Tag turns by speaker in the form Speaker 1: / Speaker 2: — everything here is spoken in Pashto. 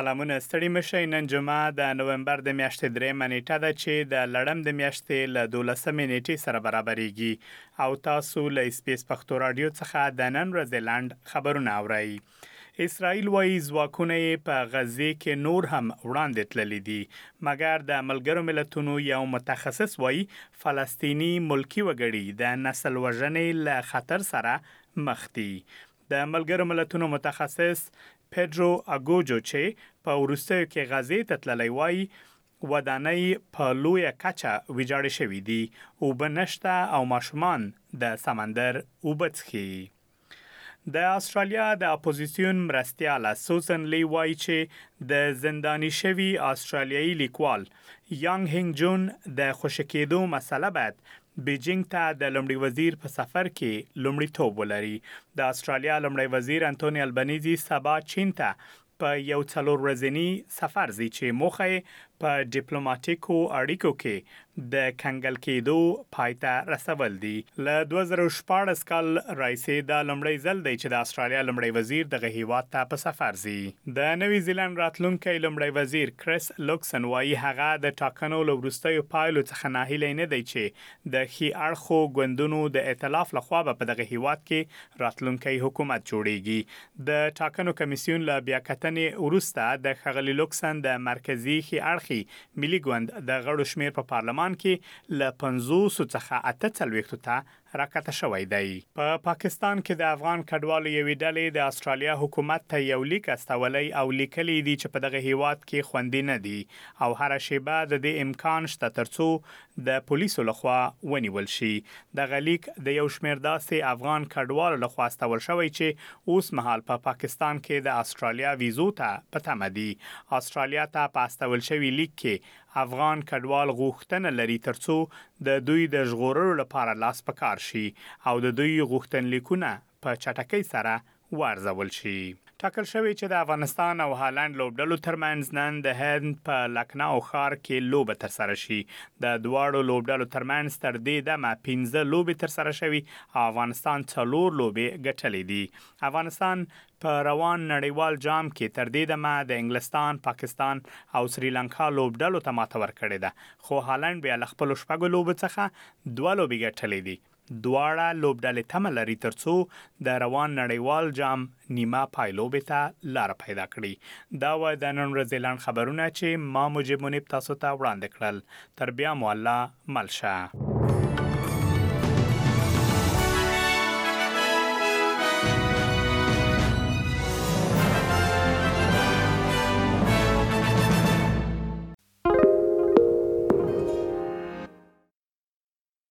Speaker 1: سلامونه ستړي مشئ نن جمعه د نومبر د میاشتې درېیمه نیټه ده چې د لړم د میاشتې له دولسمې نیټې سره برابرېږي او تاسو له اسپیس پښتو راډیو څخه د نن ورځې لنډ خبرونه اورئ. اسرائیل وایي ځواکونه یې په غزې کې نور هم وړاندې تللي دي، مګر د ملګرو ملتونو یو متخصص وایي فلسطیني ملکي وګړي د نسل وژنې له خطر سره مخ دي. د ملګرو ملتونو متخصص پدرو اګوجو چې په وروستیو کې غزې ته تللی وایي ودانۍ په لویه کچه ویجاړې شوې دي، اوبه نشته او ماشومان د سمندر اوبه څښي. د اسټرالیا د اپوزیسیون مرستیاله سوزن لي وايي چې د زنداني شوي اسټرالیايي لیکوال یانګ هینګ جون د خوشې کېدو مسله باید بیجینګ ته د لومړي وزیر په سفر کې لومړیتوب ولري. د اسټرالیا لومړی وزیر انتوني البنیزي سبا چین ته په یو څلور ورځني سفر ځي چې موخه یې په ډیپلوماټیکو اړیکو کې د کنګل کېدو پای ته رسول دي. له دوه زره شپاړس کال راهیسې دا لومړی ځل دی چې د اسټرالیا لومړی وزیر دغه هېواد ته په سفر ځي. د نوي زیلنډ راتلونکی لومړی وزیر کریس لوکسن وايي هغه د ټاکنو له وروستیو پایلو څخه ناهیلی نه دی چې د ښي اړخو ګوندونو د ایتلاف له خوا به په دغه هېواد کې راتلونکی حکومت جوړېږي د ټاکنو کمېسیون له بیاکتنې وروسته د ښاغلي لوکسن د مرکزي ښي اړخي ملي ګوند د غړو شمېر په پارلمان کې له پنځوسو څخه اته څلوېښتو ته راکښته شوی دی. په پاکستان کې د افغان کډوالو یوې ډلې د اسټرالیا حکومت ته یو لیک استولی او لیکلي یې دي چې په دغه هېواد کې خوندي نه دي او هره شېبه د دې امکان شته ترڅو د پولیسو له خوا ونیول شي. دغه لیک د یو شمېر داسې افغان کډوالو له خوا استول شوی چې اوس مهال په پاکستان کې د اسټرالیا ویزو ته په تمه دي. اسټرالیا ته په استول شوي لیک کې افغان کډوال غوښتنه لري ترڅو د دوی د ژغورلو لپاره لاس په کار شي او د دوی غوښتنلیکونه په چټکۍ سره وارزول شي. ټاکل شوې چې د افغانستان او هالنډ لوبډلو ترمنځ نن د هند په لکناو ښار کې لوبه ترسره شي. د دواړو لوبډلو ترمنځ تر دې دمه پنځه لوبې ترسره شوي او افغانستان څلور لوبې ګټلې دي. افغانستان په روان نړیوال جام کې تر دې دمه د انګلستان، پاکستان او سریلانکا لوبډلو ته ماته ورکړې ده، خو هالنډ بیا له خپلو شپږو لوبو څخه دوه لوبې ګټلې دي. دواړه لوبډلې تمه لري ترڅو د روان نړیوال جام نیمه پای لوبې ته لاره پیدا کړي. دا وه د نن ورځې لنډ خبرونه چې ما مجیب منیب تاسو ته وړاندې کړل. تر بیا مو الله مل شه.